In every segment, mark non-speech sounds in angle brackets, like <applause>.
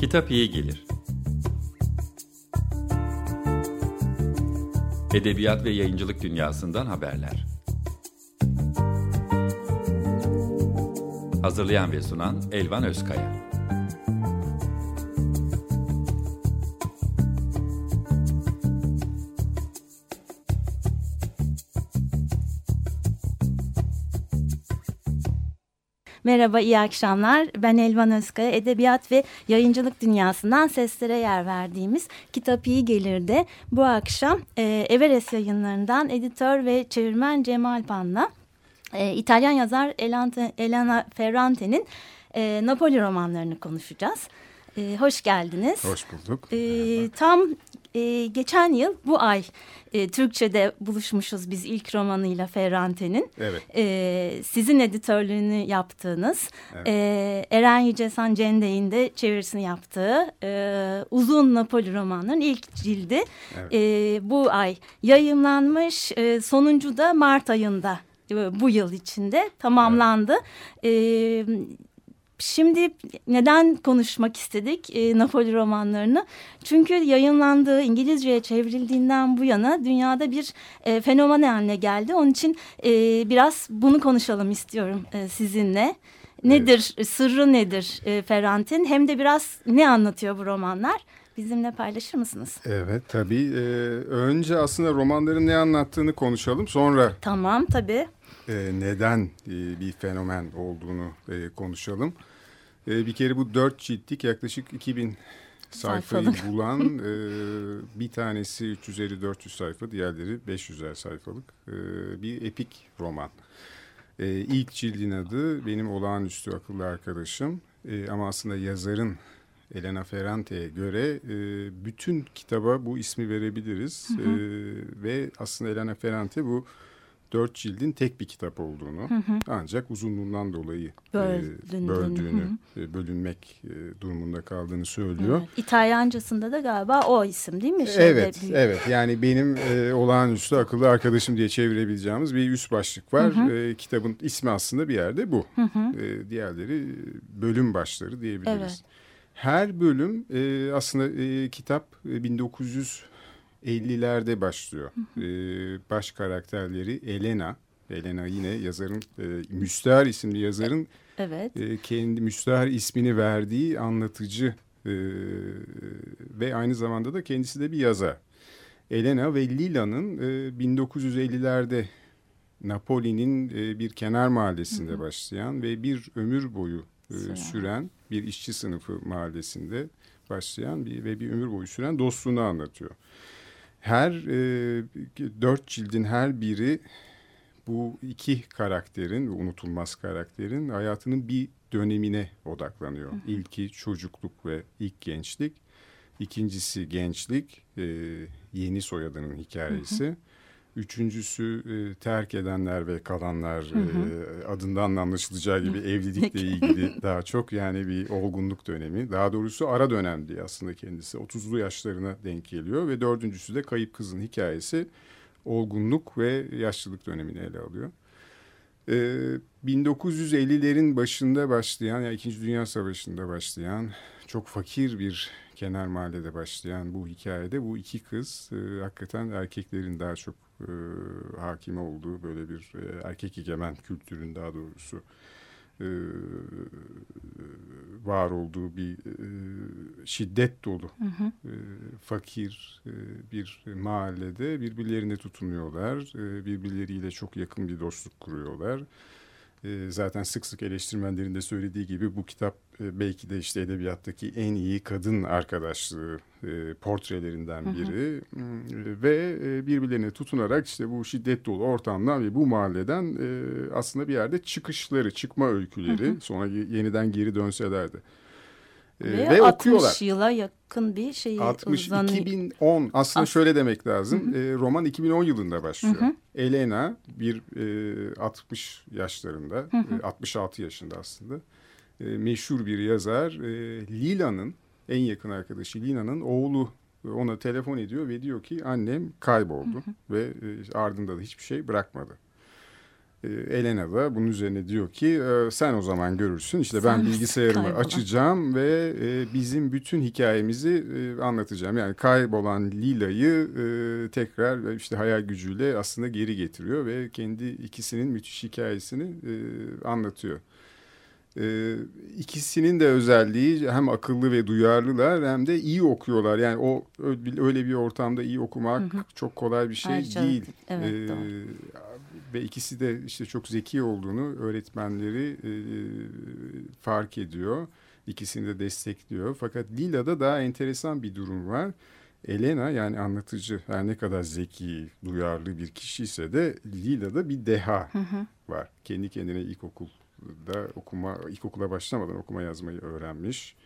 Kitap iyi gelir. Edebiyat ve yayıncılık dünyasından haberler. Hazırlayan ve sunan Elvan Özkaya. Merhaba, iyi akşamlar. Ben Elvan Özkaya. Edebiyat ve yayıncılık dünyasından seslere yer verdiğimiz Kitap İyi Gelir'de bu akşam e, Everest yayınlarından editör ve çevirmen Cemal Pan'la e, İtalyan yazar Elante, Elena Ferrante'nin e, Napoli romanlarını konuşacağız. E, hoş geldiniz. Hoş bulduk. E, tam e, geçen yıl bu ay e, Türkçe'de buluşmuşuz biz ilk romanıyla Ferrante'nin. Evet. E, sizin editörlüğünü yaptığınız, Evet. e, Eren Yücesan Cendey'in de çevirisini yaptığı e, uzun Napoli romanının ilk cildi Evet. e, bu ay yayımlanmış. E, sonuncu da Mart ayında e, bu yıl içinde tamamlandı. E, Şimdi neden konuşmak istedik e, Napoli romanlarını? Çünkü yayınlandığı İngilizceye çevrildiğinden bu yana dünyada bir e, fenomen haline geldi. Onun için e, biraz bunu konuşalım istiyorum e, sizinle. Nedir, sırrı nedir e, Ferrant'in? Hem de biraz ne anlatıyor bu romanlar? Bizimle paylaşır mısınız? Evet tabii. Ee, önce aslında romanların ne anlattığını konuşalım. Sonra Tamam tabii. e, neden e, bir fenomen olduğunu e, konuşalım. E, bir kere bu dört ciltlik yaklaşık 2000 sayfayı Sayfalık. bulan <laughs> e, bir tanesi 350-400 sayfa diğerleri 500'er sayfalık e, bir epik roman. E, ilk cildin adı benim olağanüstü akıllı arkadaşım E, ama aslında yazarın Elena Ferrante'ye göre e, bütün kitaba bu ismi verebiliriz E, ve aslında Elena Ferrante bu dört cildin tek bir kitap olduğunu ancak uzunluğundan dolayı e, Böldüğünü, hı e, bölünmek e, durumunda kaldığını söylüyor. Evet. İtalyancasında da galiba o isim değil mi? Şeyde Evet, büyük- evet. Yani benim e, olağanüstü akıllı arkadaşım diye çevirebileceğimiz bir üst başlık var. E, kitabın ismi aslında bir yerde bu. E, diğerleri e, bölüm başları diyebiliriz. Evet. Her bölüm e, aslında e, kitap e, 1950'lerde başlıyor. E, baş karakterleri Elena. Elena yine yazarın, e, Müstehar isimli yazarın Evet. e, kendi müstahar ismini verdiği anlatıcı e, ve aynı zamanda da kendisi de bir yazar. Elena ve Lila'nın e, 1950'lerde Napoli'nin e, bir kenar mahallesinde başlayan ve bir ömür boyu e, Süren. bir işçi sınıfı mahallesinde başlayan bir ve bir ömür boyu süren dostluğunu anlatıyor. Her e, dört cildin her biri bu iki karakterin, unutulmaz karakterin hayatının bir dönemine odaklanıyor. İlki çocukluk ve ilk gençlik. İkincisi gençlik, e, yeni soyadının hikayesi. Üçüncüsü e, terk edenler ve kalanlar e, adından da anlaşılacağı gibi <laughs> evlilikle ilgili <laughs> daha çok yani bir olgunluk dönemi. Daha doğrusu ara dönem diye aslında kendisi 30'lu yaşlarına denk geliyor ve dördüncüsü de kayıp kızın hikayesi olgunluk ve yaşlılık dönemini ele alıyor. Ee, 1950'lerin başında başlayan, yani İkinci Dünya Savaşı'nda başlayan, çok fakir bir kenar mahallede başlayan bu hikayede bu iki kız e, hakikaten erkeklerin daha çok e, hakim olduğu böyle bir e, erkek egemen kültürün daha doğrusu e, var olduğu bir e, şiddet dolu e, fakir e, bir mahallede birbirlerine tutunuyorlar. E, birbirleriyle çok yakın bir dostluk kuruyorlar. E, zaten sık sık eleştirmenlerin de söylediği gibi bu kitap e, belki de işte edebiyattaki en iyi kadın arkadaşlığı e, portrelerinden biri. Hmm, Ve e, birbirlerine tutunarak işte bu şiddet dolu ortamdan ve bu mahalleden aslında bir yerde çıkışları, çıkma öyküleri sonra ye- yeniden geri dönseler de. E, Ve, ve 60 okuyorlar. yıla yakın bir şey 60 uzanıyor. 2010 aslında As- şöyle demek lazım. E, roman 2010 yılında başlıyor. Elena bir e, 60 yaşlarında, e, 66 yaşında aslında. E, meşhur bir yazar. E, Lila'nın en yakın arkadaşı Lina'nın oğlu ona telefon ediyor ve diyor ki annem kayboldu ve e, ardında da hiçbir şey bırakmadı. E, Elena da bunun üzerine diyor ki e, sen o zaman görürsün işte ben Sen bilgisayarımı kaybolan. açacağım ve e, bizim bütün hikayemizi e, anlatacağım. Yani kaybolan Lila'yı e, tekrar işte hayal gücüyle aslında geri getiriyor ve kendi ikisinin müthiş hikayesini anlatıyor. E, ikisinin de özelliği hem akıllı ve duyarlılar hem de iyi okuyorlar. Yani o öyle bir ortamda iyi okumak Hı hı. çok kolay bir şey Ayrıca- değil. Evet, Ee, doğru. Ve ikisi de işte çok zeki olduğunu öğretmenleri e, fark ediyor. İkisini de destekliyor. Fakat Lila'da daha enteresan bir durum var. Elena yani anlatıcı her ne kadar zeki, duyarlı bir kişiyse de Lila'da bir deha Hı hı. var. Kendi kendine ilkokulda okuma, ilkokula başlamadan okuma yazmayı öğrenmiş.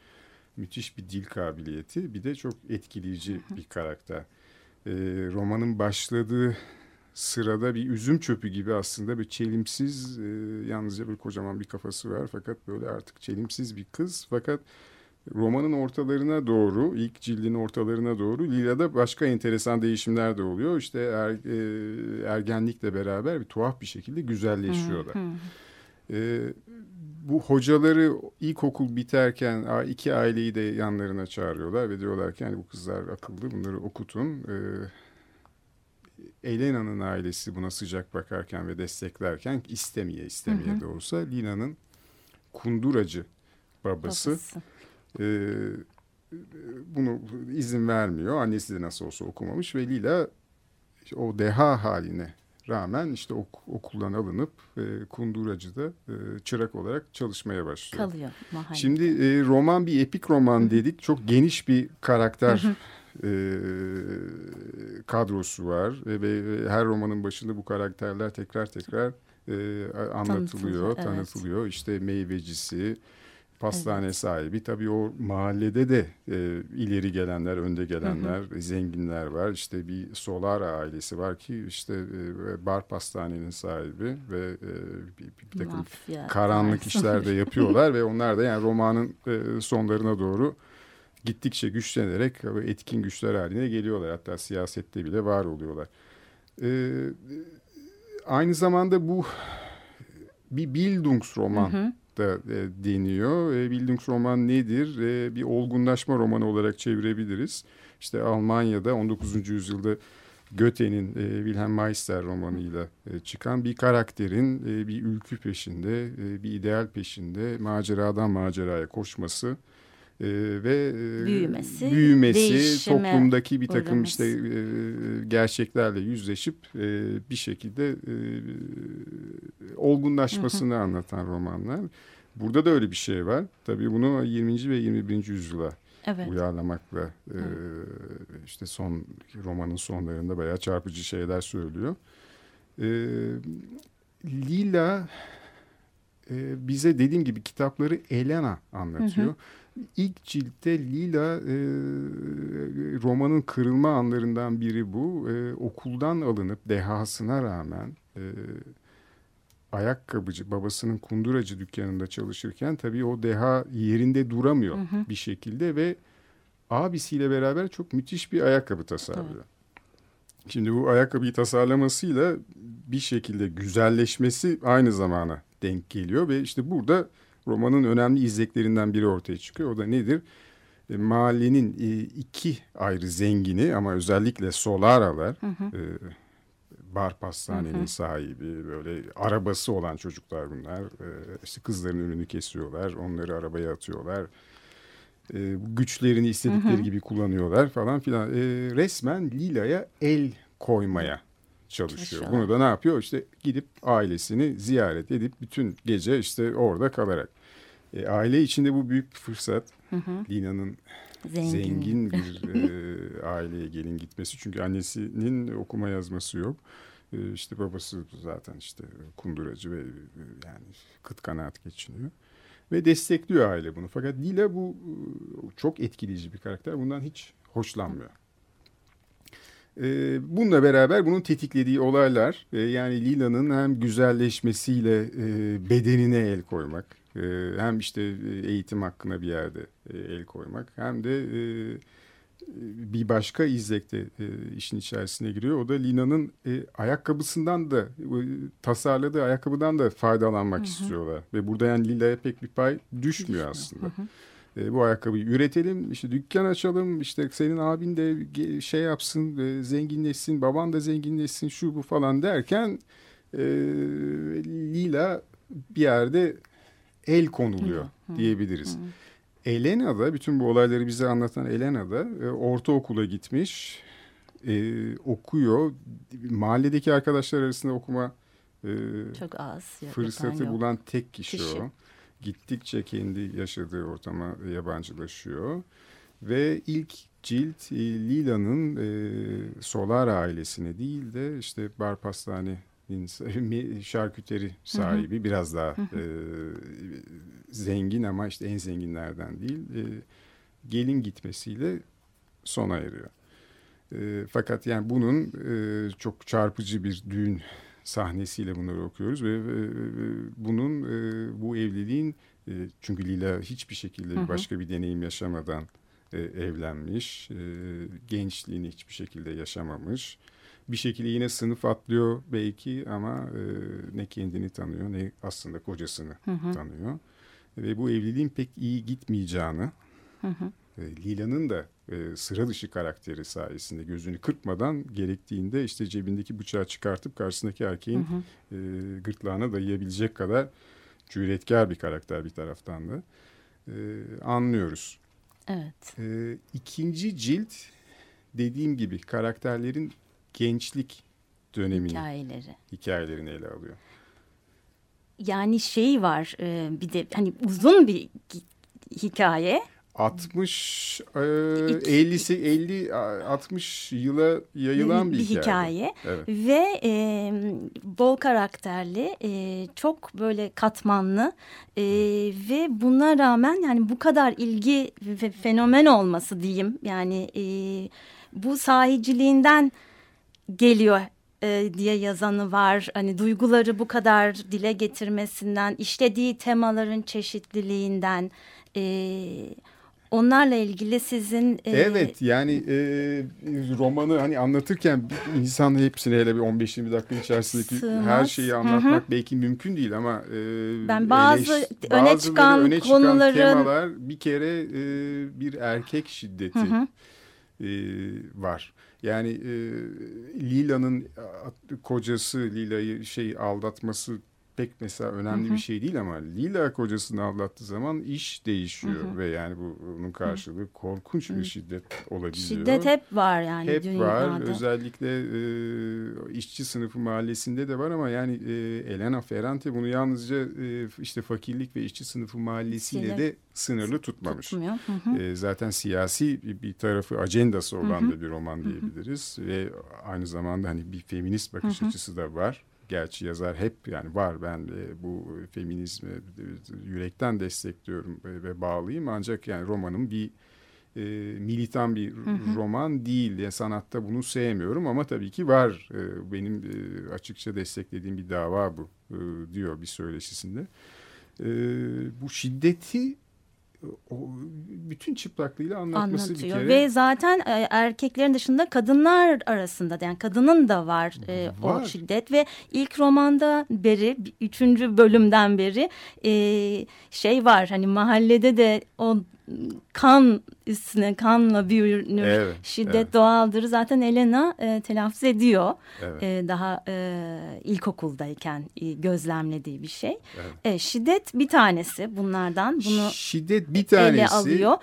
Müthiş bir dil kabiliyeti. Bir de çok etkileyici bir karakter. Ee, romanın başladığı sırada bir üzüm çöpü gibi aslında bir çelimsiz, e, yalnızca bir kocaman bir kafası var. Fakat böyle artık çelimsiz bir kız. Fakat romanın ortalarına doğru, ilk cildin ortalarına doğru Lila'da başka enteresan değişimler de oluyor. İşte er, e, ergenlikle beraber bir tuhaf bir şekilde güzelleşiyorlar. Hı hı. Ee, bu hocaları ilkokul biterken iki aileyi de yanlarına çağırıyorlar ve diyorlar ki yani bu kızlar akıllı bunları okutun. Ee, Elena'nın ailesi buna sıcak bakarken ve desteklerken istemeye istemeye Hı hı. de olsa Lina'nın kunduracı babası Babası. e, bunu izin vermiyor. Annesi de nasıl olsa okumamış ve Lila işte o deha haline rağmen işte ok- okuldan alınıp e, kunduracıda e, çırak olarak çalışmaya başlıyor. Kalıyor mahalle. Şimdi e, roman bir epik roman dedik. Çok geniş bir karakter e, kadrosu var ve, ve her romanın başında bu karakterler tekrar tekrar e, anlatılıyor, Tanıtılıyor, evet. tanıtılıyor. İşte meyvecisi, pastane sahibi. Tabii o mahallede de e, ileri gelenler, önde gelenler, zenginler var. İşte bir Solara ailesi var ki işte e, bar pastanenin sahibi ve e, bir, bir takım Mafya karanlık işler de <laughs> yapıyorlar ve onlar da yani romanın e, sonlarına doğru gittikçe güçlenerek etkin güçler haline geliyorlar. Hatta siyasette bile var oluyorlar. E, aynı zamanda bu bir Bildungsroman Hı hı. da e, deniyor. E, Bildungsroman nedir? E, bir olgunlaşma romanı olarak çevirebiliriz. İşte Almanya'da 19. yüzyılda Goethe'nin e, Wilhelm Meister romanıyla e, çıkan bir karakterin e, bir ülkü peşinde, e, bir ideal peşinde maceradan maceraya koşması e, ve Büyümesi, büyümesi, değişime toplumdaki bir takım uğraması. işte e, gerçeklerle yüzleşip e, bir şekilde e, olgunlaşmasını anlatan romanlar. Burada da öyle bir şey var. Tabii bunu 20. ve 21. yüzyıla Evet. uyarlamakla e, işte son romanın sonlarında bayağı çarpıcı şeyler söylüyor. E, Lila e, bize dediğim gibi kitapları Elena anlatıyor. İlk ciltte Lila e, romanın kırılma anlarından biri bu. E, okuldan alınıp dehasına rağmen e, ayakkabıcı babasının kunduracı dükkanında çalışırken tabii o deha yerinde duramıyor Hı hı. bir şekilde ve abisiyle beraber çok müthiş bir ayakkabı tasarlıyor. Şimdi bu ayakkabıyı tasarlamasıyla bir şekilde güzelleşmesi aynı zamana denk geliyor ve işte burada romanın önemli izleklerinden biri ortaya çıkıyor. O da nedir? E, mahallenin e, iki ayrı zengini ama özellikle Solaralar, Hı hı. e, bar pastanenin Hı hı. sahibi, böyle arabası olan çocuklar bunlar. E, işte kızların önünü kesiyorlar, onları arabaya atıyorlar. E, güçlerini istedikleri Hı hı. gibi kullanıyorlar falan filan. E, resmen Lila'ya el koymaya çalışıyor. Bunu da ne yapıyor? İşte gidip ailesini ziyaret edip bütün gece işte orada kalarak. E, aile içinde bu büyük bir fırsat. Hı hı. Lina'nın Zengin. zengin bir <laughs> e, aileye gelin gitmesi. Çünkü annesinin okuma yazması yok. E, işte babası zaten işte kunduracı ve e, yani kıt kanaat geçiniyor. Ve destekliyor aile bunu. Fakat Lila bu e, çok etkileyici bir karakter. Bundan hiç hoşlanmıyor. E, bununla beraber bunun tetiklediği olaylar e, yani Lila'nın hem güzelleşmesiyle e, bedenine el koymak hem işte e, eğitim hakkına bir yerde e, el koymak hem de e, bir başka izlek de işin içerisine giriyor. O da Lina'nın ayakkabısından da tasarladığı ayakkabıdan da faydalanmak hı hı. istiyorlar. Ve burada yani Lila'ya pek bir pay düşmüyor aslında. Hı hı e, bu ayakkabıyı üretelim işte dükkan açalım işte senin abin de şey yapsın e, zenginleşsin baban da zenginleşsin şu bu falan derken e, Lila bir yerde el konuluyor hı, diyebiliriz. Hı. Elena da bütün bu olayları bize anlatan Elena da e, ortaokula gitmiş e, okuyor mahalledeki arkadaşlar arasında okuma e, çok az fırsatı bulan tek kişi, kişi o gittikçe kendi yaşadığı ortama yabancılaşıyor. Ve ilk cilt e, Lila'nın e, Solar ailesine değil de işte bar pastanenin <laughs> şarküteri sahibi hı hı. biraz daha E, zengin ama işte en zenginlerden değil e, gelin gitmesiyle sona eriyor. E, fakat yani bunun e, çok çarpıcı bir düğün sahnesiyle bunları okuyoruz ve, ve bunun e, bu evliliğin e, çünkü Lila hiçbir şekilde hı hı. başka bir deneyim yaşamadan e, evlenmiş, e, gençliğini hiçbir şekilde yaşamamış. Bir şekilde yine sınıf atlıyor belki ama e, ne kendini tanıyor ne aslında kocasını hı hı. tanıyor. Ve bu evliliğin pek iyi gitmeyeceğini, hı hı. E, Lila'nın da e, sıra dışı karakteri sayesinde gözünü kırpmadan gerektiğinde işte cebindeki bıçağı çıkartıp karşısındaki erkeğin hı hı. E, gırtlağına dayayabilecek kadar cüretkar bir karakter bir taraftan da e, anlıyoruz. Evet. E, ikinci cilt dediğim gibi karakterlerin gençlik dönemini, hikayeleri. hikayelerini ele alıyor. Yani şey var e, bir de hani uzun bir hikaye 60 e, 50 50 60 yıla yayılan bir, bir hikaye. hikaye. Evet. Ve e, bol karakterli, e, çok böyle katmanlı e, ve buna rağmen yani bu kadar ilgi ve fenomen olması diyeyim. Yani e, bu sahiciliğinden geliyor e, diye yazanı var. Hani duyguları bu kadar dile getirmesinden, işlediği temaların çeşitliliğinden, e, Onlarla ilgili sizin... E... Evet yani e, romanı hani anlatırken insan hepsini hele bir 15-20 dakika içerisindeki Sığmaz. her şeyi anlatmak Hı -hı. belki mümkün değil ama... E, ben bazı eleş, öne çıkan öne çıkan konuların... temalar bir kere e, bir erkek şiddeti Hı -hı. E, var. Yani e, Lila'nın kocası Lila'yı şey aldatması pek mesela önemli hı hı. bir şey değil ama Lila kocasını aldattığı zaman iş değişiyor hı hı. ve yani bunun karşılığı korkunç bir şiddet olabiliyor. Şiddet hep var yani hep dünyada. var. Özellikle e, işçi sınıfı mahallesinde de var ama yani e, Elena Ferrante bunu yalnızca e, işte fakirlik ve işçi sınıfı mahallesiyle de sınırlı tutmamış. Tutmuyor. Hı hı. E, zaten siyasi bir tarafı ajandası olan hı hı. da bir roman diyebiliriz hı hı. ve aynı zamanda hani bir feminist bakış hı hı. açısı da var gerçi yazar hep yani var ben de bu feminizmi yürekten destekliyorum ve bağlıyım ancak yani romanım bir e, militan bir hı hı. roman değil. Yani sanatta bunu sevmiyorum ama tabii ki var. E, benim e, açıkça desteklediğim bir dava bu e, diyor bir söyleşisinde. E, bu şiddeti o bütün çıplaklığıyla anlatması Anlatıyor. bir kere. Ve zaten e, erkeklerin dışında kadınlar arasında yani kadının da var, e, var. o şiddet ve ilk romanda beri üçüncü bölümden beri e, şey var hani mahallede de o kan üstüne kanla büyünür evet, şiddet evet. doğaldır zaten Elena e, telaffuz ediyor evet. e, daha e, ilkokuldayken e, gözlemlediği bir şey evet. e, şiddet bir tanesi bunlardan bunu şiddet bir tanesi ele alıyor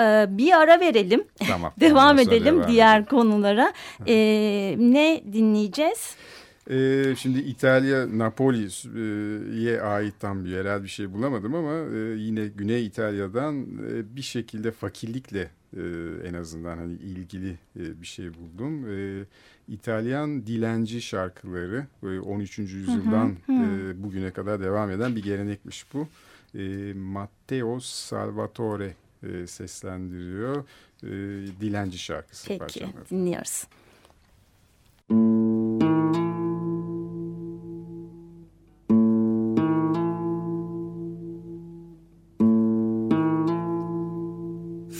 e, bir ara verelim tamam, <laughs> devam edelim devam diğer edelim. konulara e, ne dinleyeceğiz? Ee, şimdi İtalya Napoli'ye ait tam bir yerel bir şey bulamadım ama e, yine Güney İtalya'dan e, bir şekilde fakirlikle e, en azından hani ilgili e, bir şey buldum. E, İtalyan dilenci şarkıları e, 13. yüzyıldan hı hı, hı. E, bugüne kadar devam eden bir gelenekmiş bu. E, Matteo Salvatore e, seslendiriyor. E, dilenci şarkısı Peki parçanı. dinliyoruz.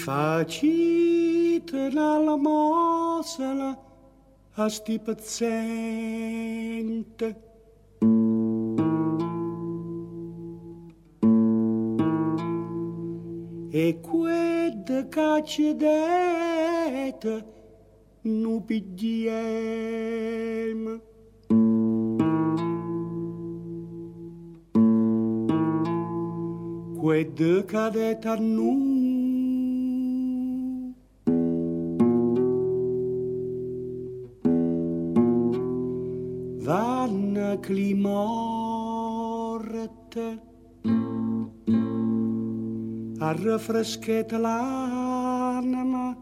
Facitela la mosela a sti pazienti. E quel che ci dite non a noi Vanna climorte a refresqueta l'anima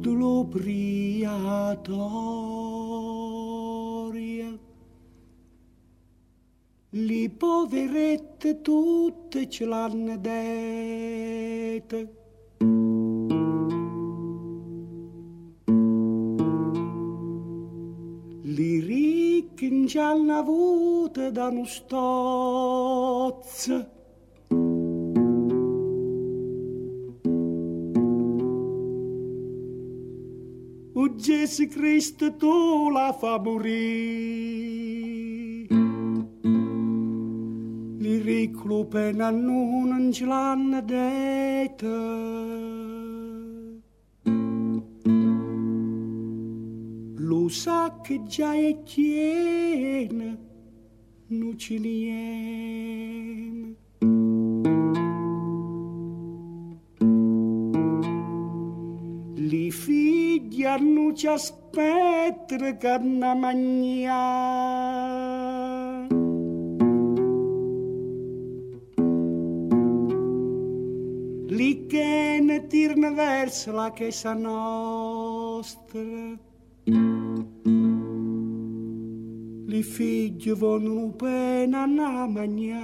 dell'obriatoria. Li poverette tutte ce l'hanno dette. Kinjal avute da nustoz. O Gesù Cristo tu la fa morì. Li non ce anglan dete. Sa che già è piena, non ci niente. Li figli non ci aspettano che hanno mangiare. Li che ne tirano verso la chiesa nostra. Li figli vogliono pena a mangiare.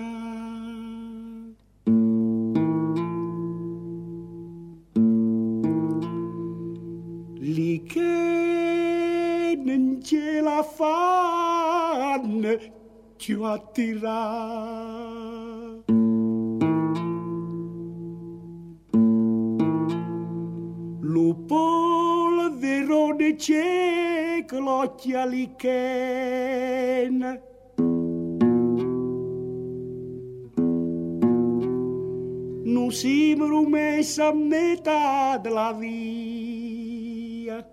Li che non ce la fanno più a klotja liken. Nusim a metà della via.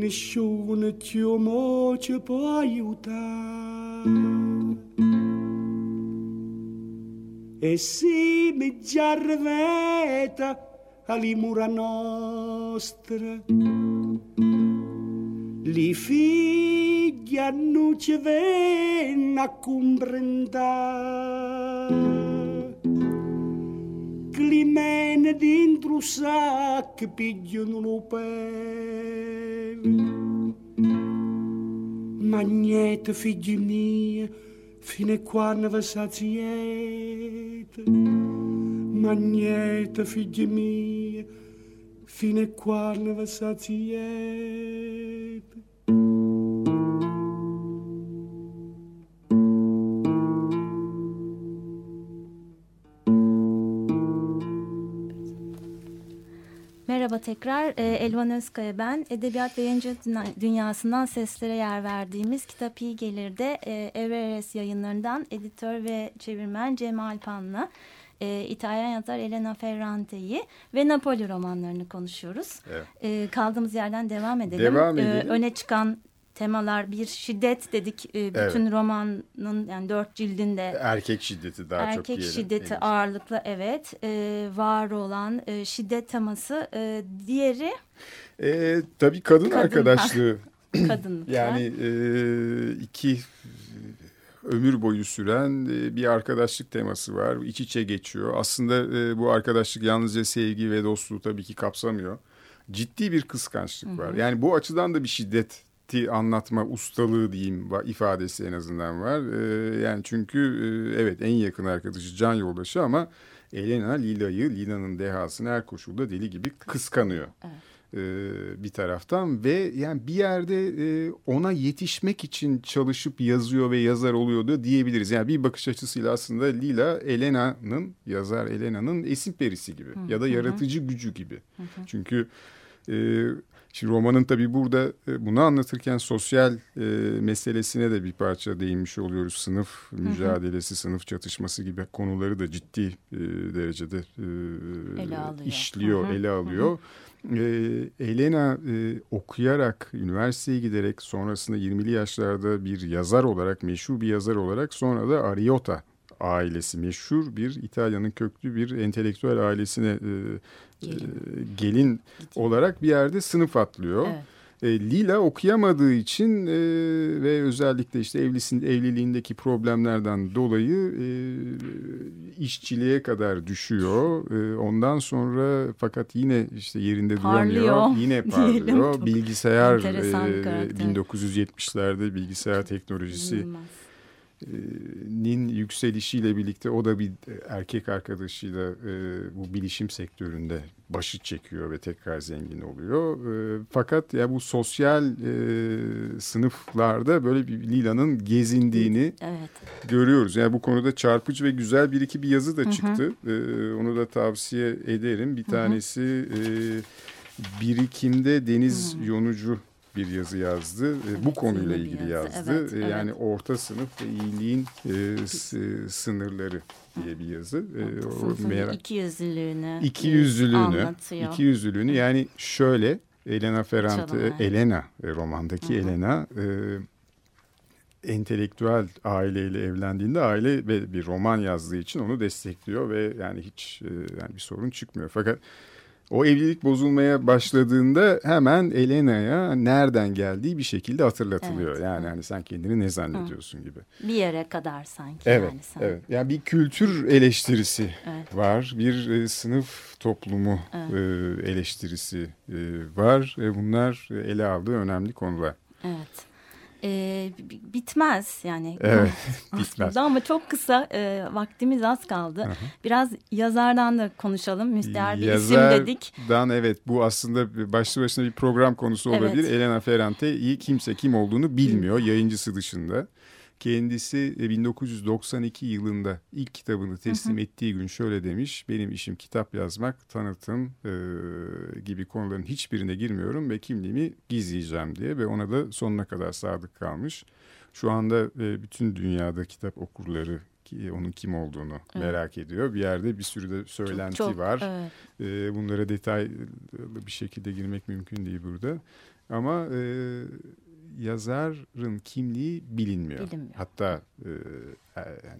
Nessuno ti amo ci può aiutare. E si mi già giarveta alle mura nostre. Li figli non ci vengono a comprendere che li mene dentro un sacco pigliano lo pelo. Ma niente, figli miei, fino a quando vi saziete. Ma niente, figli miei, fino a quando vi saziete. Merhaba tekrar. Ee, Elvan Özkaya ben. Edebiyat ve Yayıncılık Dünyası'ndan seslere yer verdiğimiz Kitap İyi Gelir'de e, Everest yayınlarından editör ve çevirmen Cemal Pan'la e, İtalyan yazar Elena Ferrante'yi ve Napoli romanlarını konuşuyoruz. Evet. E, kaldığımız yerden devam edelim. Devam E, edelim. öne çıkan temalar bir şiddet dedik. E, bütün Evet. romanın yani dört cildinde Erkek şiddeti daha çok Erkek şiddeti henüz. ağırlıklı evet e, var olan e, şiddet teması e, diğeri Ee, tabii kadın, Kadın arkadaşlığı. <laughs> kadınlık. Yani e, iki ömür boyu süren e, bir arkadaşlık teması var. İç içe geçiyor. Aslında e, bu arkadaşlık yalnızca sevgi ve dostluğu tabii ki kapsamıyor. Ciddi bir kıskançlık var. Yani bu açıdan da bir şiddeti anlatma ustalığı diyeyim ifadesi en azından var. E, yani çünkü evet en yakın arkadaşı can yoldaşı ama Elena Lila'yı, Lina'nın dehasını her koşulda deli gibi kıskanıyor. e, bir taraftan ve yani bir yerde e, ona yetişmek için çalışıp yazıyor ve yazar oluyordu diyebiliriz. Yani bir bakış açısıyla aslında Lila Elena'nın yazar Elena'nın esin perisi gibi hı, ya da yaratıcı hı. gücü gibi. Hı hı. Çünkü e, Şimdi romanın tabii burada e, bunu anlatırken sosyal e, meselesine de bir parça değinmiş oluyoruz. Sınıf mücadelesi, sınıf çatışması gibi konuları da ciddi e, derecede e, ele alıyor. işliyor, hı hı. ele alıyor. Hı hı. E, Elena e, okuyarak, üniversiteye giderek sonrasında 20'li yaşlarda bir yazar olarak, meşhur bir yazar olarak sonra da Ariota ailesi meşhur bir İtalya'nın köklü bir entelektüel ailesine e, gelin, e, gelin olarak bir yerde sınıf atlıyor. Evet. E, Lila okuyamadığı için e, ve özellikle işte evlisin, evliliğindeki problemlerden dolayı e, işçiliğe kadar düşüyor. E, ondan sonra fakat yine işte yerinde parlıyor, duramıyor. Yine <laughs> parlıyor. Bilgisayar e, 1970'lerde bilgisayar teknolojisi Bilmez nin yükselişiyle birlikte o da bir erkek arkadaşıyla e, bu bilişim sektöründe başı çekiyor ve tekrar zengin oluyor. E, fakat ya bu sosyal e, sınıflarda böyle bir Lila'nın gezindiğini evet. görüyoruz. Yani bu konuda çarpıcı ve güzel bir iki bir yazı da çıktı. Hı hı. E, onu da tavsiye ederim. Bir tanesi e, birikimde deniz hı. yonucu bir yazı yazdı. E, bu konuyla ilgili yazdı. Evet, e, yani evet. orta sınıf ve iyiliğin e, sınırları diye bir yazı. E, o merak... iki yüzlülüğünü iki yüzlülüğünü anlatıyor. iki yüzlülüğünü yani şöyle Elena Ferrante Çalın, Elena romandaki Hı -hı. Elena e, entelektüel aileyle evlendiğinde aile ve bir roman yazdığı için onu destekliyor ve yani hiç e, yani bir sorun çıkmıyor. Fakat o evlilik bozulmaya başladığında hemen Elena'ya nereden geldiği bir şekilde hatırlatılıyor. Evet, yani hani sen kendini ne zannediyorsun Hı. gibi. Bir yere kadar sanki. Evet, yani sen. evet. Yani bir kültür eleştirisi evet. var, bir e, sınıf toplumu evet. e, eleştirisi e, var. E, bunlar ele aldığı önemli konular. Evet e, bitmez yani. <laughs> Evet bitmez. Ama çok kısa e, vaktimiz az kaldı. Hı. Biraz yazardan da konuşalım. Müstehar bir Yazardan, isim dedik. Yazardan evet bu aslında başlı başına bir program konusu olabilir. Evet. Elena Ferrante iyi kimse kim olduğunu bilmiyor yayıncısı dışında. Kendisi 1992 e, yılında ilk kitabını teslim hı hı. ettiği gün şöyle demiş. Benim işim kitap yazmak, tanıtım e, gibi konuların hiçbirine girmiyorum ve kimliğimi gizleyeceğim diye ve ona da sonuna kadar sadık kalmış. Şu anda e, bütün dünyada kitap okurları ki onun kim olduğunu evet. merak ediyor. Bir yerde bir sürü de söylenti çok, çok, var. Evet. E, bunlara detaylı bir şekilde girmek mümkün değil burada. Ama e, yazarın kimliği bilinmiyor. bilinmiyor. Hatta e,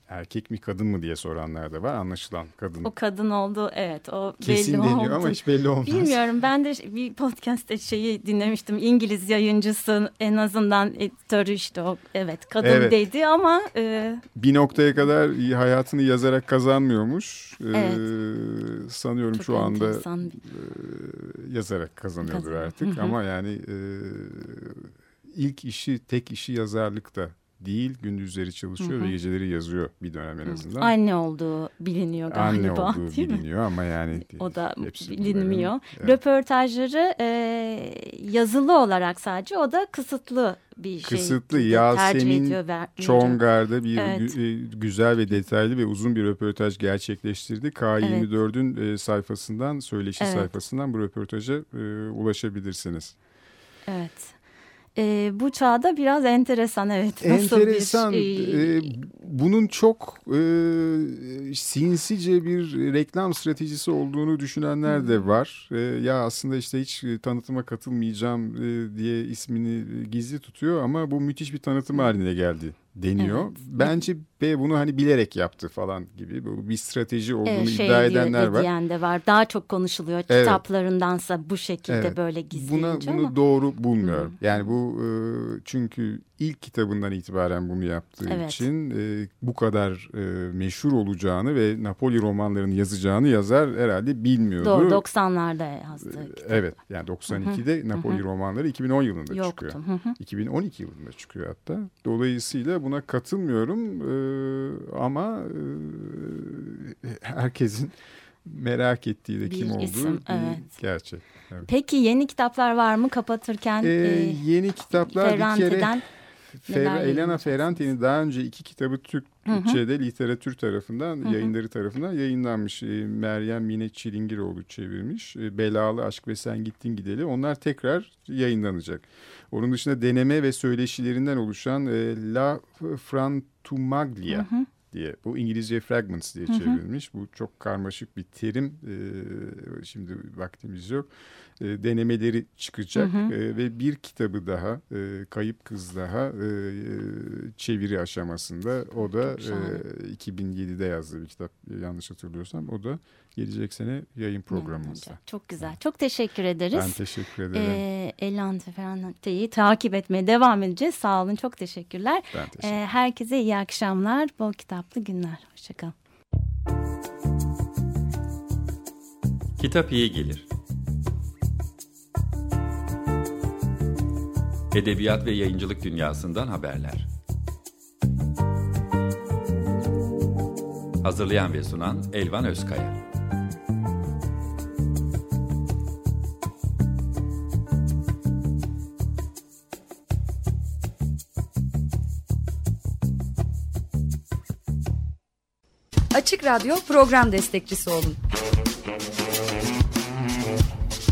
erkek mi kadın mı diye soranlar da var. Anlaşılan kadın. O kadın oldu evet o Kesin belli deniyor oldu. ama hiç belli olmaz. Bilmiyorum ben de bir podcast'te şeyi dinlemiştim. İngiliz yayıncısı en azından editörü işte o evet kadın evet. dedi ama. E... Bir noktaya kadar hayatını yazarak kazanmıyormuş. E, evet. Ee, sanıyorum Çok şu anda e, yazarak kazanıyordur Kazan. artık ama yani... E, ilk işi tek işi yazarlık da değil gündüzleri çalışıyor Hı -hı. ve geceleri yazıyor bir dönem en azından. Anne olduğu biliniyor galiba. Anne olduğu biliniyor mi? ama yani <laughs> o da bilinmiyor. Bunların, Röportajları e, yazılı olarak sadece o da kısıtlı bir şey. Kısıtlı Yasemin Çongar'da bir evet. E, güzel ve detaylı ve uzun bir röportaj gerçekleştirdi. K24'ün evet. E, sayfasından söyleşi evet. sayfasından bu röportaja e, ulaşabilirsiniz. Evet e, bu çağda biraz enteresan evet. Nasıl enteresan. Bir, e, e, bunun çok e, sinsice bir reklam stratejisi olduğunu düşünenler de var. E, ya aslında işte hiç tanıtıma katılmayacağım e, diye ismini gizli tutuyor ama bu müthiş bir tanıtım haline geldi deniyor. Evet. Bence B bunu hani bilerek yaptı falan gibi bu bir strateji olduğunu evet, şey iddia edenler var. Diyen de var. Daha çok konuşuluyor evet. kitaplarındansa bu şekilde evet. böyle gizleyince Buna, Bunu doğru bulmuyorum. Hmm. Yani bu e, çünkü ilk kitabından itibaren bunu yaptığı evet. için e, bu kadar e, meşhur olacağını ve Napoli romanlarını yazacağını yazar herhalde bilmiyordu. Doğru 90'larda yazdı. E, evet yani 92'de Napoli romanları 2010 yılında Yoktu. çıkıyor. 2012 yılında çıkıyor hatta. Dolayısıyla buna katılmıyorum ama e, herkesin merak ettiği de Bir kim olduğu isim, bir evet. gerçek. Evet. Peki yeni kitaplar var mı kapatırken? Ee, yeni kitaplar bir kere Fer, Elena? Ferrante'nin daha önce iki kitabı Türkçe'de literatür tarafından, yayınları tarafından yayınlanmış. Ee, Meryem Mine Çilingiroğlu çevirmiş. Ee, Belalı Aşk ve Sen Gittin Gideli. Onlar tekrar yayınlanacak. Onun dışında deneme ve söyleşilerinden oluşan e, La Frantumaglia diye. Bu İngilizce fragments diye çevrilmiş. Bu çok karmaşık bir terim. Ee, şimdi vaktimiz yok. Ee, denemeleri çıkacak Ee, ve bir kitabı daha e, Kayıp Kız daha e, çeviri aşamasında. O da Çok şahane. e, 2007'de yazdığı bir kitap yanlış hatırlıyorsam. O da gelecek sene yayın programımızda. Çok güzel. Çok teşekkür ederiz. Ben teşekkür ederim. Ee, Elante Ferrante'yi takip etmeye devam edeceğiz. Sağ olun. Çok teşekkürler. Ben teşekkür Ee, herkese iyi akşamlar. Bol kitaplı günler. Hoşçakalın. Kitap iyi gelir. Edebiyat ve yayıncılık dünyasından haberler. Hazırlayan ve sunan Elvan Özkaya. Açık Radyo program destekçisi olun.